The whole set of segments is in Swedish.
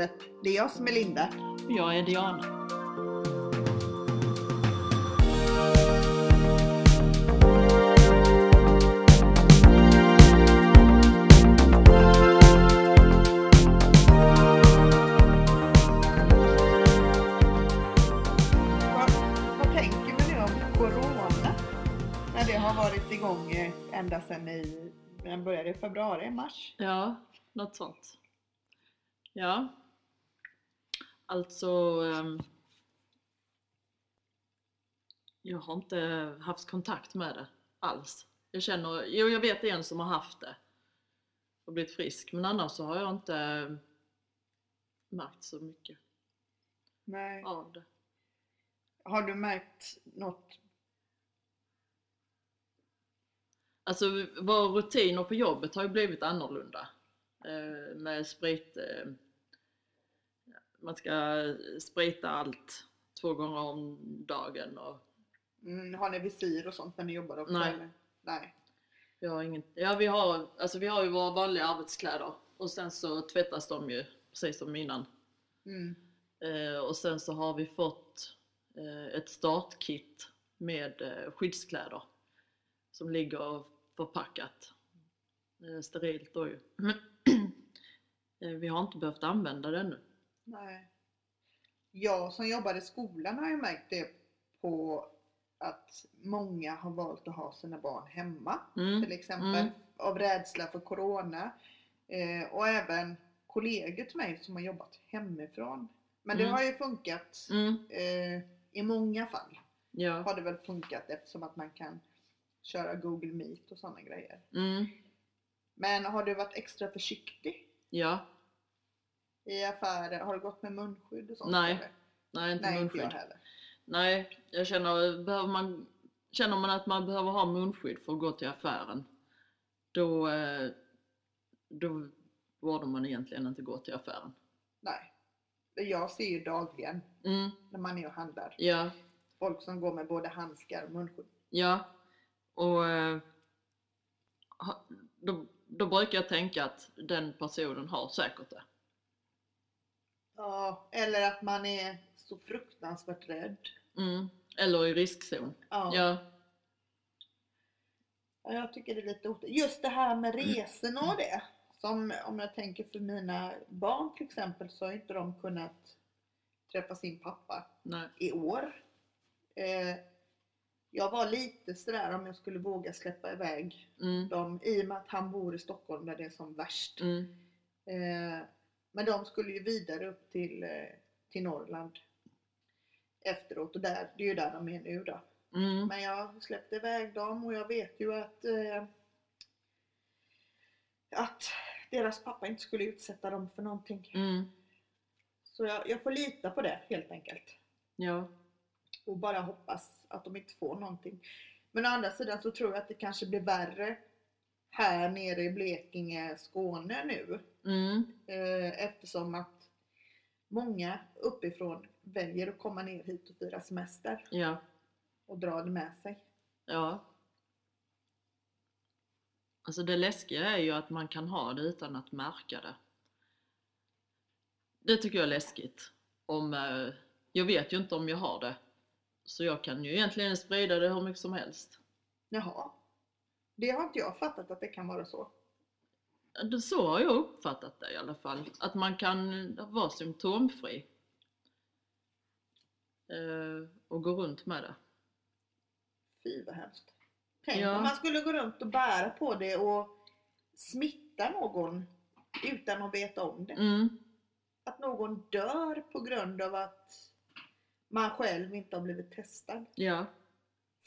livet. Det är jag som är Linda. Jag är Diana. Igång ända sedan i, den började i februari, mars. Ja, något sånt. Ja. Alltså... ehm, Jag har inte haft kontakt med det alls. Jag känner, jo jag vet en som har haft det och blivit frisk men annars så har jag inte eh, märkt så mycket Nej. av det. Har du märkt något? Alltså våra rutiner på jobbet har ju blivit annorlunda. Eh, med sprit... Man ska sprita allt två gånger om dagen och Mm, har ni visir och sånt när ni jobbar också? Nej. Eller? Nej. vi har inget... Ja vi har, alltså vi har ju våra vanliga arbetskläder och sen så tvättas de ju precis som innan. Mm. Eh, och sen så har vi fått eh, ett startkit med eh, skyddskläder som ligger förpackat. Eh, sterilt då ju. eh, vi har inte behövt använda det ännu. Nej. Jag som jobbar i skolan har ju märkt det på att många har valt att ha sina barn hemma. Mm. Till exempel Mm. av rädsla för Corona. Eh, och även kollegor till mig som har jobbat hemifrån. Men det Mm. har ju funkat Mm. eh, i många fall. Ja. Har det väl funkat eftersom att man kan köra Google Meet och sådana grejer. Mm. Men har du varit extra försiktig Ja. I affärer? Har du gått med munskydd och sånt? Nej, eller? Nej, inte Nej, inte jag munskydd. heller. Nej, jag känner, behöver man, känner man att man behöver ha munskydd för att gå till affären, då, eh, då borde man egentligen inte gå till affären. Nej. Jag ser ju dagligen Mm, när man är och handlar. ja, Folk som går med både handskar och munskydd. ja. Och eh, då, då brukar jag tänka att den personen har säkert det. Ja, eller att man är så fruktansvärt rädd. Mm. Eller i riskzon. Ja. Ja. Ja, jag tycker det är lite otäckt. Just det här med resorna och det. Som om jag tänker för mina barn till exempel så har inte de kunnat träffa sin pappa Nej. i år. Eh, jag var lite sådär om jag skulle våga släppa iväg Mm. dem i och med att han bor i Stockholm där det är som värst. Mm. Eh, men de skulle ju vidare upp till, eh, till Norrland efteråt och där, det är ju där de är nu då. Mm. Men jag släppte iväg dem och jag vet ju att eh, att deras pappa inte skulle utsätta dem för någonting. Mm. Så jag, jag får lita på det helt enkelt. Ja. Och bara hoppas att de inte får någonting. Men å andra sidan så tror jag att det kanske blir värre här nere i Blekinge, Skåne nu. Mm. Eh, eftersom att många uppifrån väljer att komma ner hit och fira semester Ja. och dra det med sig. Ja. Alltså det läskiga är ju att man kan ha det utan att märka det. Det tycker jag är läskigt. Om, eh, jag vet ju inte om jag har det. Så jag kan ju egentligen sprida det hur mycket som helst. Jaha. Det har inte jag fattat att det kan vara så. Så har jag uppfattat det i alla fall. Att man kan vara symptomfri. Eh, och gå runt med det. Fy vad hemskt. Tänk Ja. om man skulle gå runt och bära på det och smitta någon utan att veta om det. Mm. Att någon dör på grund av att man själv inte har blivit testad. Ja.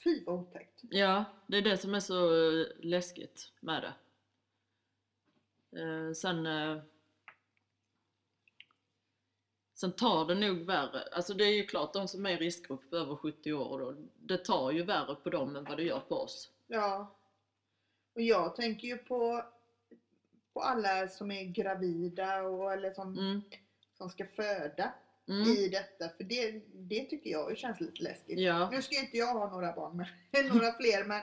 Fy vad otäckt. Ja, det är det som är så eh, läskigt med det. Eh, sen, eh, sen tar det nog värre. Alltså det är ju klart, de som är i riskgrupp över 70 år, då, det tar ju värre på dem än vad det gör på oss. Ja. Och jag tänker ju på, på alla som är gravida och eller som, Mm, som ska föda mm, i detta. För det, det tycker jag känns lite läskigt. ja, Nu ska inte jag ha några barn, men några fler. Men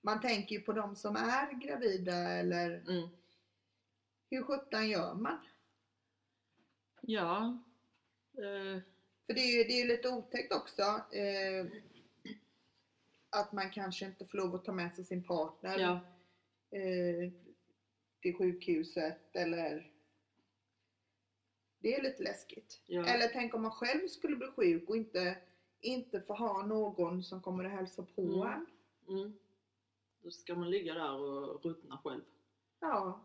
man tänker ju på de som är gravida eller mm. hur sjutton gör man? Ja. Eh, För det är ju det är lite otäckt också. Eh, att man kanske inte får lov att ta med sig sin partner ja. eh, till sjukhuset eller det är lite läskigt. Ja. Eller tänk om man själv skulle bli sjuk och inte, inte få ha någon som kommer att hälsa på Mm. en. Mm. Då ska man ligga där och ruttna själv. Ja.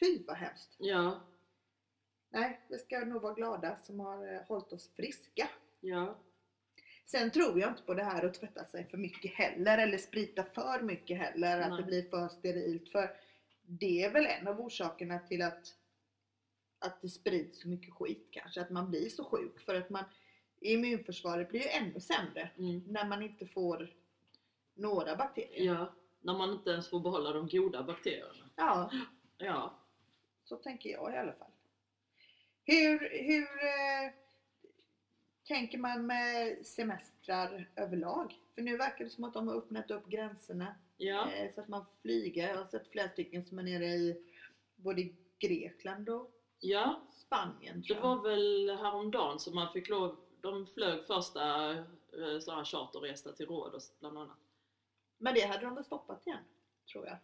Fy vad hemskt. Ja. Nej, vi ska nog vara glada som har eh, hållit oss friska. Ja. Sen tror jag inte på det här att tvätta sig för mycket heller eller sprita för mycket heller, att Nej. det blir för sterilt. För det är väl en av orsakerna till att, att det sprids så mycket skit kanske, att man blir så sjuk. För att man, immunförsvaret blir ju ännu sämre Mm. när man inte får några bakterier. Ja. När man inte ens får behålla de goda bakterierna. Ja, Ja. så tänker jag i alla fall. Hur, hur eh, tänker man med semestrar överlag? För nu verkar det som att de har öppnat upp gränserna Ja. eh, så att man flyga. Jag har sett flera stycken som är nere i både Grekland och Ja. Spanien. Det Tror jag. var väl häromdagen som man fick lov, de flög första eh, charterresa till Rhodos bland annat. Men det hade de väl stoppat igen, tror jag.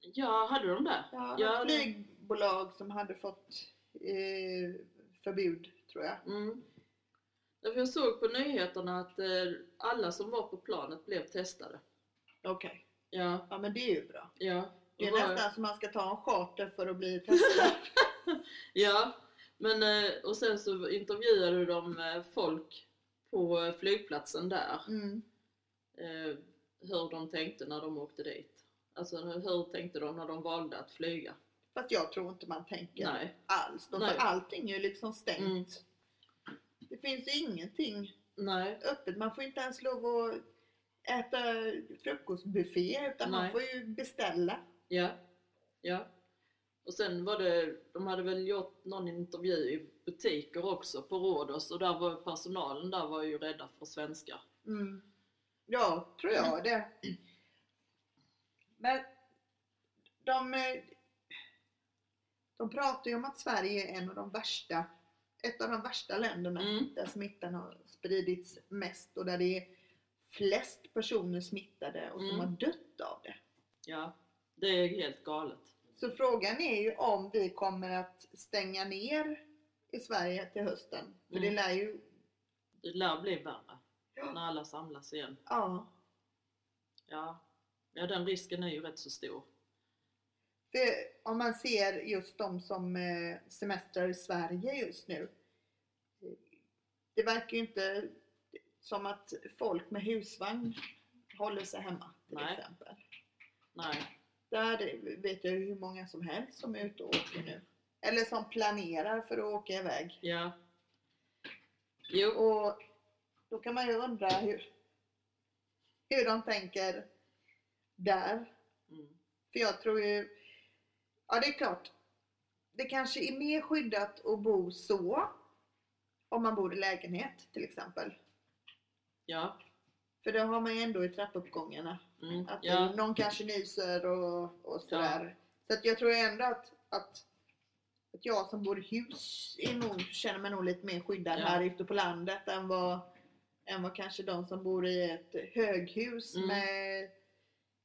Ja, hade de det? Ja, Ja, något det- flygbolag som hade fått eh, förbud, tror jag. Mm. Därför jag såg på nyheterna att eh, alla som var på planet blev testade. Okej, Ja, ja men det är ju bra. ja. Det är nästan som man ska ta en charter för att bli testad. Ja, men eh, och sen så intervjuade de eh, folk på eh, flygplatsen där. Mm. hur de tänkte när de åkte dit. Alltså hur tänkte de när de valde att flyga? Fast jag tror inte man tänker Nej. alls. Då, Nej. allting är ju liksom stängt. Mm. Det finns ingenting Nej. öppet. Man får inte ens lov att äta frukostbuffé utan man Nej. får ju beställa. Ja. Ja. Och sen var det, de hade väl gjort någon intervju i butiker också på Rhodos och där var personalen där var ju rädda för svenskar. Mm. Ja, tror jag det. Men de, de pratar ju om att Sverige är en av de värsta, ett av de värsta länderna Mm. där smittan har spridits mest och där det är flest personer smittade och som Mm. har dött av det. Ja. Det är helt galet. Så frågan är ju om vi kommer att stänga ner i Sverige till hösten. För det Mm. lär ju, Det lär bli värre när alla samlas igen. ja. Ja. Ja, den risken är ju rätt så stor. För om man ser just de som eh, semestrar i Sverige just nu. eh, Det verkar ju inte som att folk med husvagn håller sig hemma till Nej. exempel. Nej. Där vet jag hur många som helst som är ute och åker nu. Eller som planerar för att åka iväg. Ja. Jo. Och då kan man ju undra hur, hur de tänker där. Mm. För jag tror ju, ja det är klart, det kanske är mer skyddat att bo så om man bor i lägenhet till exempel. Ja. För då har man ju ändå i trappuppgångarna Mm. att Ja. någon kanske nyser och, och sådär. Så att jag tror ändå att, att, att jag som bor i hus är nog, känner mig nog lite mer skyddad Ja. här ute på landet än vad, än vad kanske de som bor i ett höghus Mm. med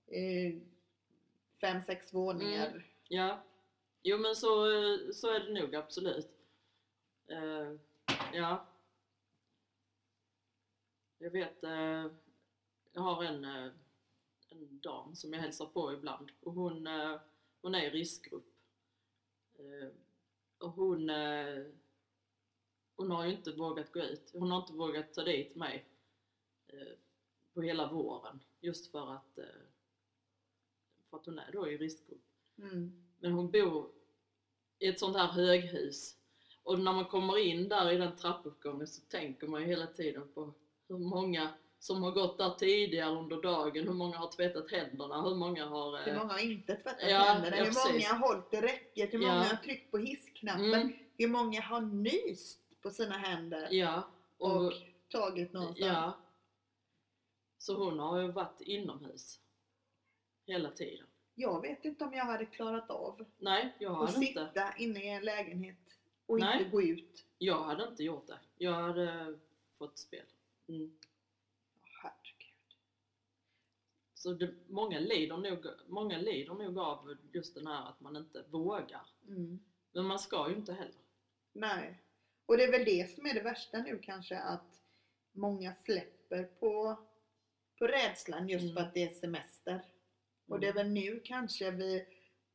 eh, fem, sex våningar. Mm. Ja. Jo men så, så är det nog absolut. Eh, ja. Jag vet, eh, jag har en, eh, en dam som jag hälsar på ibland och hon, eh, hon är i riskgrupp. Eh, och hon, hon har ju inte vågat gå ut. Hon har inte vågat ta dit mig på hela våren just för att, för att hon är då i riskgrupp. Mm. Men hon bor i ett sånt här höghus. Och när man kommer in där i den trappuppgången så tänker man ju hela tiden på hur många som har gått där tidigare under dagen, hur många har tvättat händerna, hur många har... Hur eh, många har inte tvättat Ja, händerna? ja, hur många har hållit i räcket? Hur Ja. många har tryckt på hissknappen? Mm. Hur många har nyst på sina händer Ja, och, och tagit någonstans? ja. Så hon har ju varit inomhus hela tiden. Jag vet inte om jag hade klarat av Nej, jag har att inte. sitta inne i en lägenhet och Nej. inte gå ut. Jag hade inte gjort det. Jag hade fått spel. Mm. Så det, många, lider nog, många lider nog av just den här att man inte vågar. Mm. Men man ska ju inte heller. Nej. Och det är väl det som är det värsta nu kanske att många släpper på, på rädslan just Mm. för att det är semester. Och det är väl nu kanske vi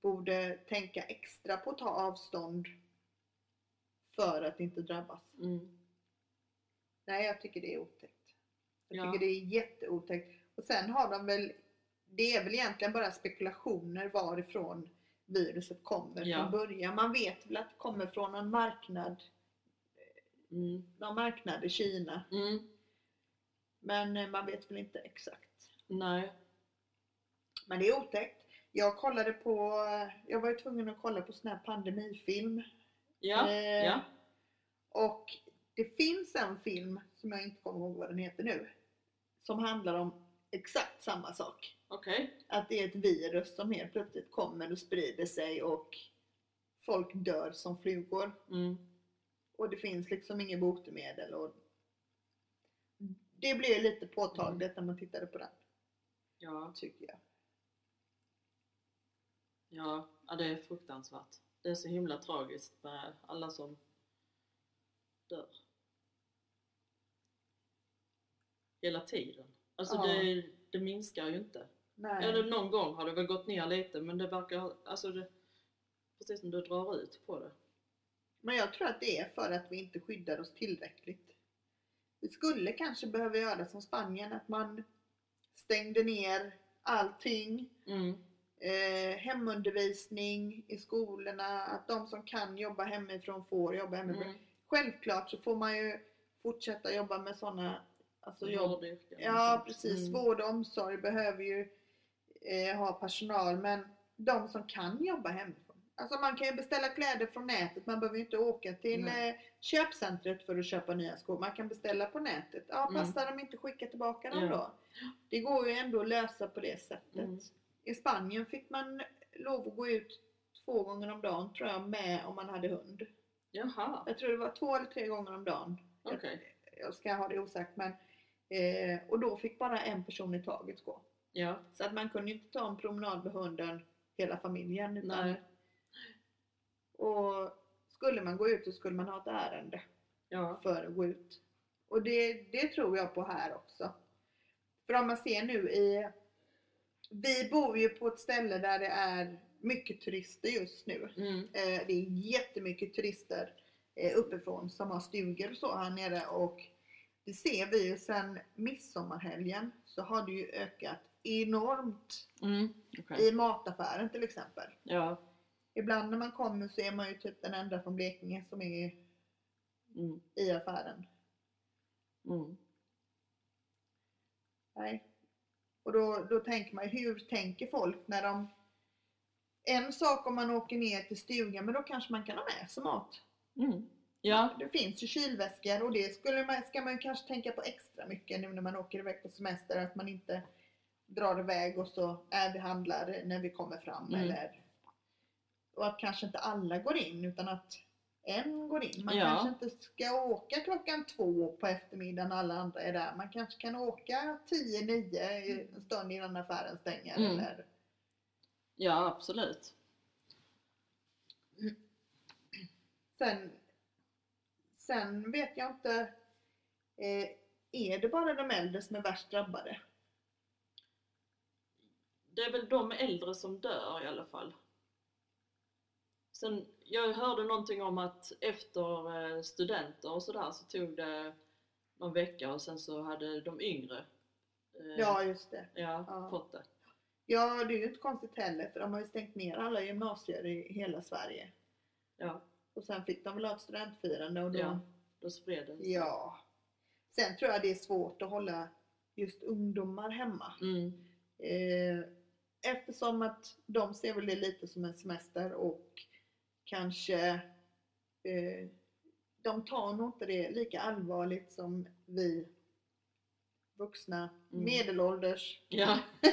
borde tänka extra på att ta avstånd för att inte drabbas. Mm. Nej, jag tycker det är otäckt. Jag Ja. tycker det är jätteotäckt. Och sen har de väl, det är väl egentligen bara spekulationer varifrån viruset kommer Ja. från början. Man vet väl att det kommer från en marknad, Mm. någon marknad i Kina. Mm. Men eh, man vet väl inte exakt. Nej. Men det är otäckt. Jag kollade på, jag var ju tvungen att kolla på sån här pandemifilm. Ja. Eh, ja. Och det finns en film, som jag inte kommer ihåg vad den heter nu, som handlar om exakt samma sak. Okej. Att det är ett virus som helt plötsligt kommer och sprider sig och folk dör som flugor. Mm. Och det finns liksom inget botemedel. Och det blir lite påtagligt när man tittade på den, Ja. tycker jag. Ja. ja, det är fruktansvärt. Det är så himla tragiskt med alla som dör. Hela tiden. Alltså Ja. det, det minskar ju inte. Nej. Eller någon gång har det väl gått ner lite men det verkar, alltså det, precis som du drar ut på det. Men jag tror att det är för att vi inte skyddar oss tillräckligt. Vi skulle kanske behöva göra som Spanien, att man stängde ner allting. Mm. Eh, hemundervisning i skolorna, att de som kan jobba hemifrån får jobba hemifrån. Mm. Självklart så får man ju fortsätta jobba med sådana alltså jobb. Ja precis, Mm. vård och omsorg behöver ju eh, ha personal men de som kan jobba hemifrån. Alltså man kan ju beställa kläder från nätet, man behöver ju inte åka till eh, köpcentret för att köpa nya skor. Man kan beställa på nätet. Ja, Mm. passar de inte skicka tillbaka dem Ja. då? Det går ju ändå att lösa på det sättet. Mm. I Spanien fick man lov att gå ut två gånger om dagen tror jag med om man hade hund. Jaha, Jag tror det var två eller tre gånger om dagen. Jag- okej. Jag ska ha det osagt men eh, och då fick bara en person i taget gå. Ja, Så att man kunde inte ta en promenad med hunden hela familjen. Utan, nej. Och skulle man gå ut så skulle man ha ett ärende Ja, för att gå ut. Och det, det tror jag på här också. För om man ser nu i... Vi bor ju på ett ställe där det är mycket turister just nu. mm. Eh, det är jättemycket turister eh, uppifrån som har stugor och så här nere och det ser vi ju sen midsommarhelgen så har det ju ökat enormt Mm. okej. i mataffären till exempel. Ja, Ibland när man kommer så är man ju typ den enda från Blekinge som är mm. i affären. Mm. Nej. Och då, då tänker man hur tänker folk när de... En sak om man åker ner till stugan, men då kanske man kan ha med sig mat. Mm. Ja, Det finns ju kylväskor och det skulle man, ska man kanske tänka på extra mycket nu när man åker iväg på semester. Att man inte drar iväg och så är vi handlar när vi kommer fram. Mm. Eller, och att kanske inte alla går in utan att en går in. Man Ja. kanske inte ska åka klockan två på eftermiddagen när alla andra är där. Man kanske kan åka 10-9 en stund innan affären stänger. Mm. Eller, ja absolut. Sen, sen vet jag inte, eh, är det bara de äldre som är värst drabbade? Det är väl de äldre som dör i alla fall. Sen, jag hörde någonting om att efter eh, studenter och sådär så tog det någon vecka och sen så hade de yngre eh, Ja, just det. ja, Ja. fått det. Ja, det är ju inte konstigt heller för de har ju stängt ner alla gymnasier i hela Sverige. Ja, Och sen fick de väl ha ett studentfirande och då, Ja. då spred det sig. ja. Sen tror jag det är svårt att hålla just ungdomar hemma. Mm. Eh, eftersom att de ser väl det lite som en semester och kanske eh, de tar nog inte det lika allvarligt som vi vuxna, Mm. medelålders, Ja.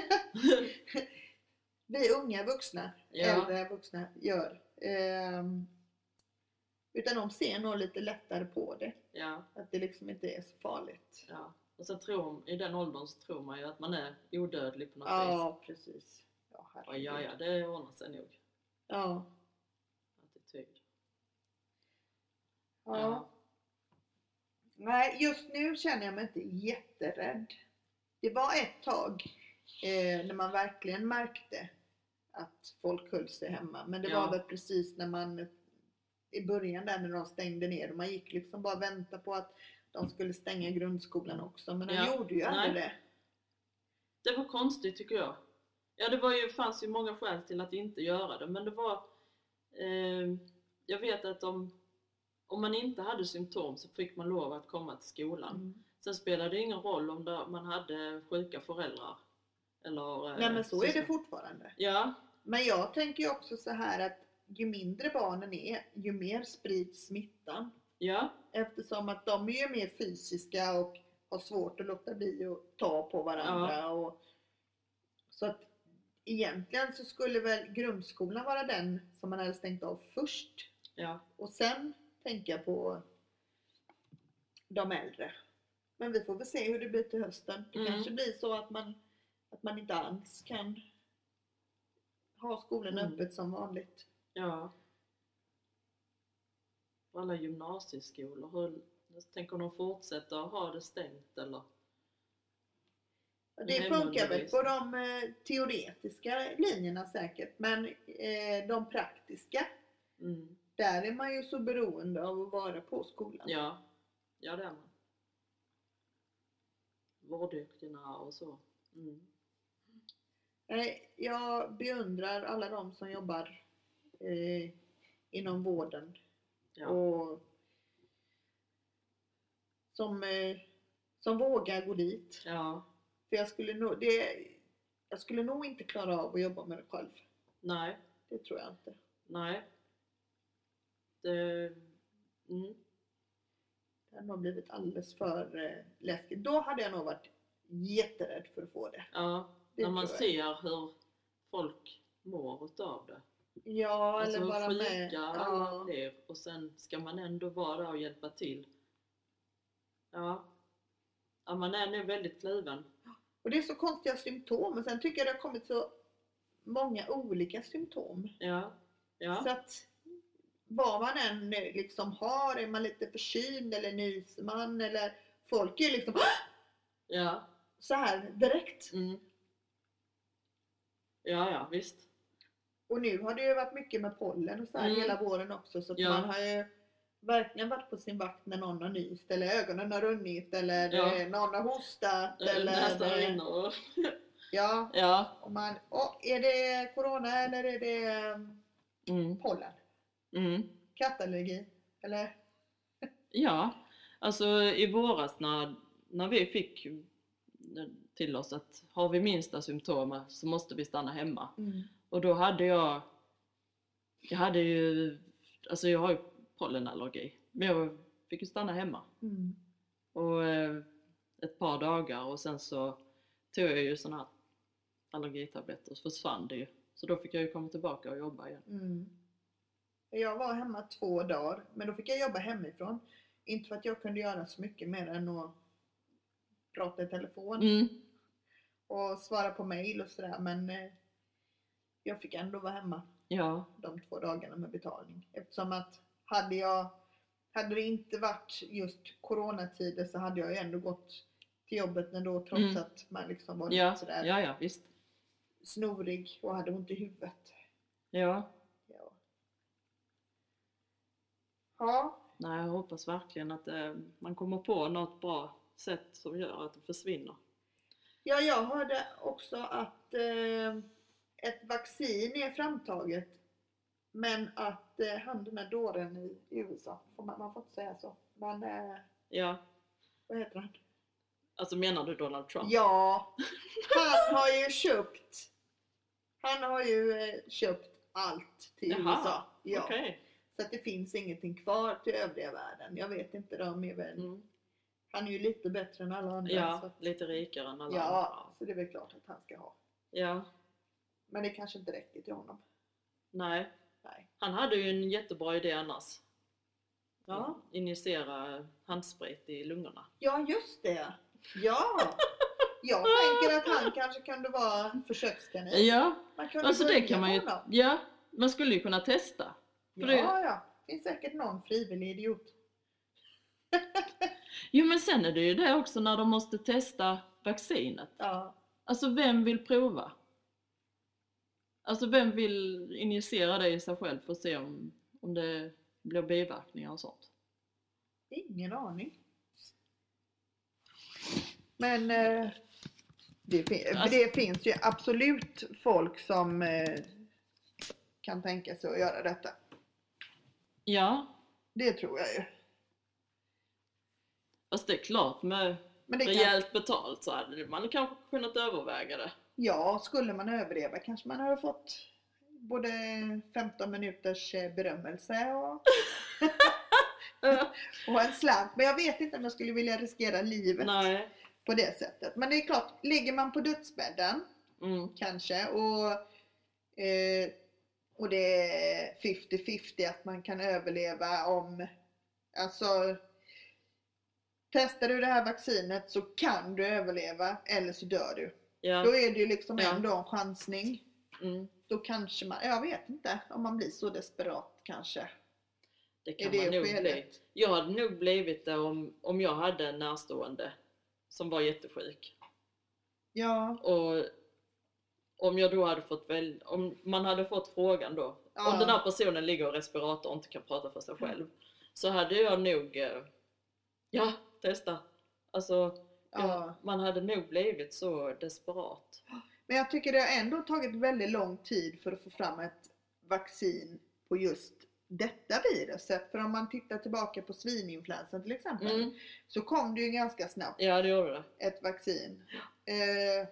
vi unga vuxna, Ja. äldre vuxna gör. Ehm, Utan de ser nog lite lättare på det. Ja, Att det liksom inte är så farligt. ja. Och sen tror, i den åldern så tror man ju att man är odödlig på något vis. Ja, precis. Ja, Ja, herregud. ja, ja, det ordnar sig nog. Ja. Attityd. ja. Nej, just nu känner jag mig inte jätterädd. Det var ett tag eh, när man verkligen märkte att folk höll sig hemma. Men det Ja. var väl precis när man i början där när de stängde ner och man gick liksom bara och väntade på att de skulle stänga grundskolan också. Men de Ja. gjorde ju Nej. aldrig det. Det var konstigt tycker jag. Ja, det var ju, fanns ju många skäl till att inte göra det, men det var... Eh, jag vet att om, om man inte hade symptom så fick man lov att komma till skolan. Mm. Sen spelade det ingen roll om det, man hade sjuka föräldrar. Eller, eh, Nej men så är det fortfarande. Ja, Men jag tänker också så här att ju mindre barnen är, ju mer sprids smittan. ja, Eftersom att de är mer fysiska och har svårt att låta bli att ta på varandra. Och, så att egentligen så skulle väl grundskolan vara den som man hade stängt av först. ja, Och sen tänka på de äldre. Men vi får väl se hur det blir till hösten. Det Mm. kanske blir så att man, att man inte alls kan ha skolorna Mm. öppet som vanligt. ja. Och Alla gymnasieskolor, hur, tänker de fortsätter att ha det stängt eller? Det funkar väl på de eh, teoretiska linjerna säkert. Men eh, de praktiska, Mm. där är man ju så beroende av att vara på skolan. Ja, ja det är man. Vårdyrkena och så. Mm. Nej, Jag beundrar alla de som jobbar eh, inom vården Ja. och som, eh, som vågar gå dit. ja, För jag skulle, nog, det, jag skulle nog inte klara av att jobba med det själv. nej, Det tror jag inte. nej. Det, mm. Det hade nog blivit alldeles för eh, läskigt. Då hade jag nog varit jätterädd för att få det. Ja, Det när man ser hur folk mår utav det. Ja, Alltså eller bara sjuka med. alla Ja. blir och sen ska man ändå vara där och hjälpa till. Ja. Ja, man är nog väldigt kluven. Och det är så konstiga symptom. Och sen tycker jag det har kommit så många olika symptom. Ja, ja, Så att vad man än liksom har, är man lite förkyld eller nyser man eller folk är liksom ja. så här direkt. Mm. Ja, ja, visst. Och nu har det ju varit mycket med pollen och så Mm. hela våren också så att Ja. man har ju verkligen varit på sin vakt när någon har nyst eller ögonen har runnit eller Ja. eh, någon har hostat Eller eller Näsan eh, rinner ja, Ja. och man, åh, är det corona eller är det eh, Mm. pollen? Mm. Kattallergi? Eller? Ja, alltså i våras när, när vi fick till oss att har vi minsta symptom så måste vi stanna hemma. Och då hade jag, jag hade ju, alltså jag har ju pollenallergi, men jag fick ju stanna hemma. Mm. Och eh, ett par dagar och sen så tog jag ju sådana här allergitabletter och så försvann det ju. Så då fick jag ju komma tillbaka och jobba igen. Mm. Jag var hemma två dagar, men då fick jag jobba hemifrån. Inte för att jag kunde göra så mycket mer än att prata i telefon Mm. och svara på mail och sådär, men eh, jag fick ändå vara hemma Ja, de två dagarna med betalning. Eftersom att hade jag hade det inte varit just coronatider så hade jag ju ändå gått till jobbet ändå trots Mm. att man liksom var ja, sådär ja, ja visst. snorig och hade ont i huvudet. Ja, Ja. ja, nej jag hoppas verkligen att eh, man kommer på något bra sätt som gör att det försvinner. Ja, jag hörde också att eh, ett vaccin är framtaget men att eh, han den här dåren i USA, får man, man får inte säga så, men eh, Ja, vad heter han? alltså menar du Donald Trump? Ja, han har ju köpt han har ju eh, köpt allt till Jaha, USA. Ja. Okej. Så att det finns ingenting kvar till övriga världen. Jag vet inte, de är väl, Mm. han är ju lite bättre än alla andra. så Ja, att, lite rikare än alla ja, andra. så det är väl klart att han ska ha. Ja, Men det kanske inte räcker till honom. nej. Nej. Han hade ju en jättebra idé annars. Ja. Injicera handsprit i lungorna. Ja, just det. Ja! Jag tänker att han kanske kunde vara en försökskanin. Ja, Man kunde alltså det kan man ju, honom. ja, man skulle ju kunna testa. för det- Ja, ja. Det finns säkert någon frivillig idiot. Jo men sen är det ju det också när de måste testa vaccinet. Ja. Alltså vem vill prova? Alltså vem vill injicera det i sig själv för att se om, om det blir biverkningar och sånt? Ingen aning. Men eh, det, fin- Alltså- det finns ju absolut folk som eh, kan tänka sig att göra detta. Ja, Det tror jag ju. fast det är klart med Men det kan, rejält betalt så hade man kanske kunnat överväga det. Ja, skulle man överleva kanske man hade fått både 15 minuters eh, berömmelse och, och en slant. Men jag vet inte om jag skulle vilja riskera livet Nej. på det sättet. Men det är klart, ligger man på dödsbädden Mm. kanske och, eh, och det är 50-50 att man kan överleva om, alltså testar du det här vaccinet så kan du överleva eller så dör du. Ja. Då är det ju liksom Ja. ändå en chansning. Mm. Då kanske man, jag vet inte om man blir så desperat kanske. Det kan det man nog bli. Jag hade nog blivit det om, om jag hade en närstående som var jättesjuk. Ja, Och om jag då hade fått väl, om man hade fått frågan då, Ja. om den här personen ligger i respirator och inte kan prata för sig själv, så hade jag nog, eh, ja, testa. Alltså, ja. ja, man hade nog blivit så desperat. Men jag tycker det har ändå tagit väldigt lång tid för att få fram ett vaccin på just detta viruset. För om man tittar tillbaka på svininfluensan till exempel Mm. så kom det ju ganska snabbt Ja, det det. ett vaccin eh,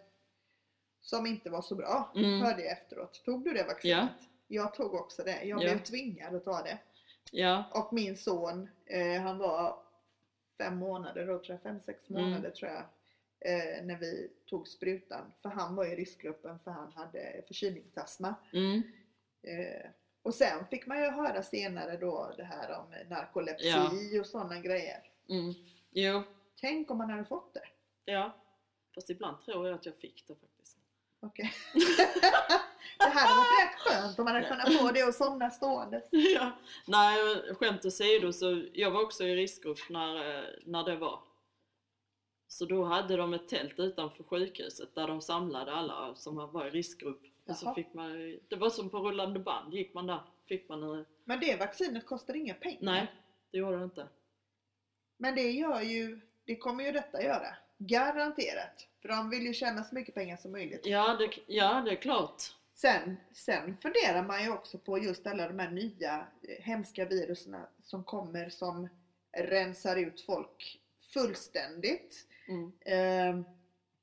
som inte var så bra, Mm. hörde jag efteråt. Tog du det vaccinet? Jag tog också det. Jag Ja. blev tvingad att ta det. Ja, Och min son, eh, han var fem månader då tror jag, fem, sex Mm. månader tror jag. Eh, när vi tog sprutan. För han var i riskgruppen för han hade förkylningsastma. mm. Eh, och sen fick man ju höra senare då det här om narkolepsi Ja. och sådana grejer. Mm. Jo, Tänk om man hade fått det. ja. Fast ibland tror jag att jag fick det faktiskt. Okej hade varit rätt skönt om man hade kunnat få det och somna stående. ja. Nej, skämt åsido så jag var också i riskgrupp när, eh, när det var. Så då hade de ett tält utanför sjukhuset där de samlade alla som var i riskgrupp. Och så fick man, det var som på rullande band, gick man där fick man en, Men det vaccinet kostar inga pengar. Nej, det gjorde det inte. Men det gör ju, det kommer ju detta göra. Garanterat. För de vill ju tjäna så mycket pengar som möjligt. Ja, det, ja, det är klart. Sen, sen funderar man ju också på just alla de här nya eh, hemska virusen som kommer som rensar ut folk fullständigt. Mm. Eh,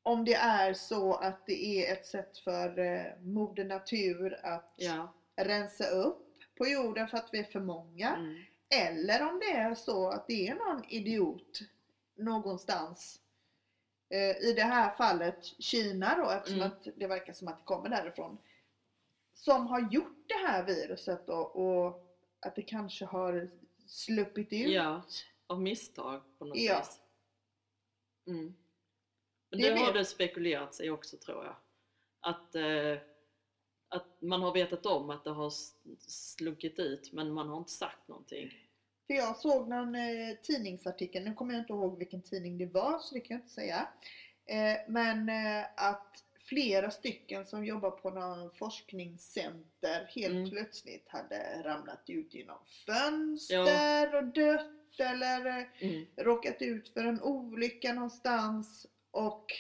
om det är så att det är ett sätt för eh, moder natur att Ja. rensa upp på jorden för att vi är för många. Mm. Eller om det är så att det är någon idiot någonstans. Eh, I det här fallet Kina då eftersom Mm. att det verkar som att det kommer därifrån. Som har gjort det här viruset då och att det kanske har sluppit ut. Ja, av misstag på något Ja. vis. Mm. Men Det det, har det spekulerats i också tror jag. Att, eh, att man har vetat om att det har slunkit ut men man har inte sagt någonting. För jag såg någon eh, tidningsartikel, nu kommer jag inte ihåg vilken tidning det var så det kan jag inte säga. Eh, men eh, att flera stycken som jobbar på någon forskningscenter helt Mm. plötsligt hade ramlat ut genom fönster och dött eller eh, Mm. råkat ut för en olycka någonstans och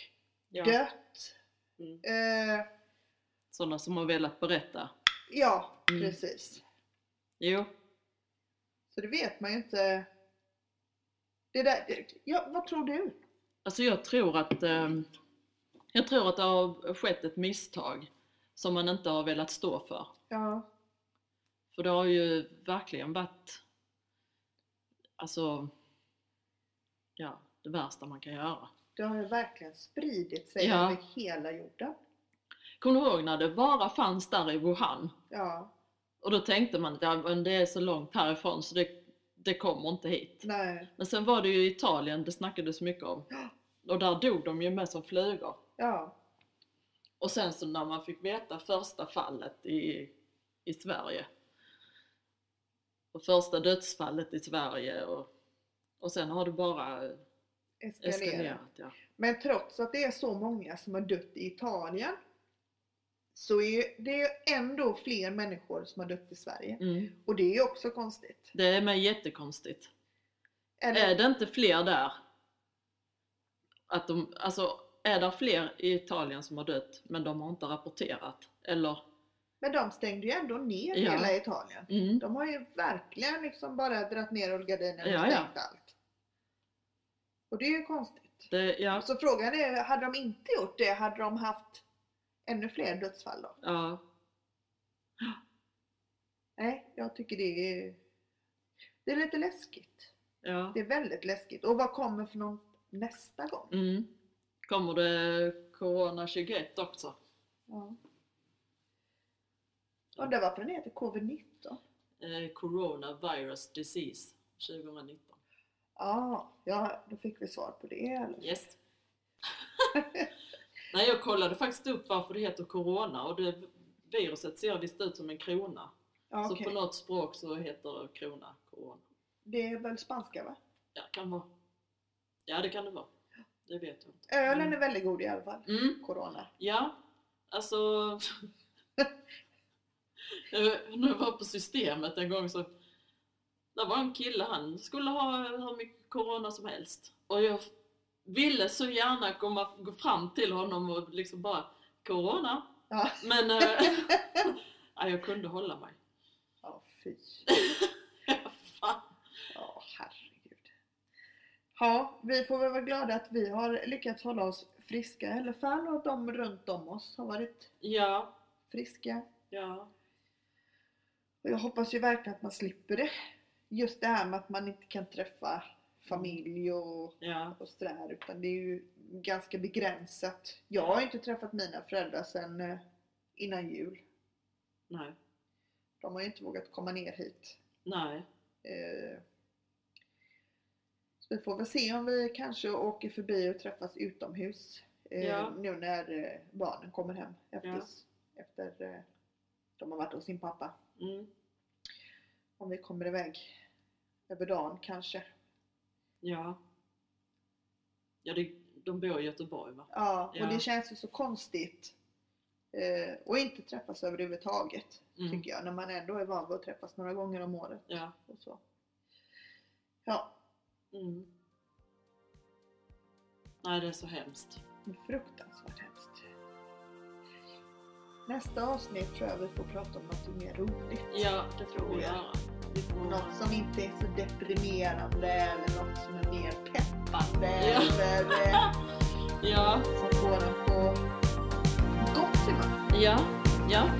Ja. dött. Mm. Eh, Sådana som har velat berätta. ja, Mm. precis. Jo, Så det vet man ju inte. Det där, det, ja, vad tror du? alltså jag tror att ehm, jag tror att det har skett ett misstag som man inte har velat stå för. Ja, För det har ju verkligen varit alltså ja, det värsta man kan göra. det har ju verkligen spridit sig Ja. över hela jorden. Kommer du ihåg när det bara fanns där i Wuhan? Ja, Och då tänkte man att ja, men det är så långt härifrån så det, det kommer inte hit. Nej. Men sen var det ju Italien det snackades mycket om. Och där dog de ju med som flugor. Ja. Och sen så när man fick veta första fallet i, i Sverige. Och första dödsfallet i Sverige och, och sen har det bara Eskalerat. eskalerat. Ja. Men trots att det är så många som har dött i Italien så är det ändå fler människor som har dött i Sverige. Mm. Och det är också konstigt. Det är mig jättekonstigt. Eller, Är det inte fler där? Att de, alltså, är det fler i Italien som har dött men de har inte rapporterat? Eller? Men de stängde ju ändå ner Ja. hela Italien. Mm. De har ju verkligen liksom bara dragit ner rullgardinen och Ja, ja. stängt allt. Och det är ju konstigt. Det, ja, Så frågan är, hade de inte gjort det, hade de haft ännu fler dödsfall då? ja, Nej, jag tycker det är, det är lite läskigt. ja. Det är väldigt läskigt. Och vad kommer för någon nästa gång? Mm. Kommer det Corona 21 också? Ja. Undrar varför den heter Covid-19? Eh, Corona Virus Disease 2019. Ja, ja, då fick vi svar på det fall. Yes. Nej, jag kollade faktiskt upp varför det heter Corona och det viruset ser visst ut som en krona. Ja, Så på något språk så heter krona Corona. Det är väl spanska va? Ja, kan vara. Ja, det kan det vara. Det vet jag inte. Ölen är väldigt god i alla fall. Mm. Corona. Ja, alltså... När jag var på systemet en gång så... Det var en kille, han skulle ha hur mycket corona som helst. Och jag ville så gärna komma, gå fram till honom och liksom bara Corona? Ja. Men äh, ja, jag kunde hålla mig. Ja, fy. Ja, vi får väl vara glada att vi har lyckats hålla oss friska i alla fall och att de runt om oss har varit Ja, friska. ja, Och jag hoppas ju verkligen att man slipper det. Just det här med att man inte kan träffa familj och, ja, och sådär utan det är ju ganska begränsat. Jag har inte träffat mina föräldrar sedan eh, innan jul. nej, De har ju inte vågat komma ner hit. nej, Eh, Så vi får väl se om vi kanske åker förbi och träffas utomhus eh, Ja. nu när eh, barnen kommer hem efter, Ja. efter eh, de har varit hos sin pappa. mm, Om vi kommer iväg över dagen kanske. ja. Ja, det, de bor i Göteborg va? Ja, och Ja. det känns ju så konstigt eh, och inte träffas överhuvudtaget Mm. tycker jag när man ändå är van vid att träffas några gånger om året. Ja. Och så. Ja, Mm. Nej, det är så hemskt. fruktansvärt hemskt. Nästa avsnitt tror jag vi får prata om något mer roligt. Ja, det vi jag. Vi får... Något som inte är så deprimerande eller något som är mer peppande Ja. eller eh, Ja, som får en på gott humör. ja, ja.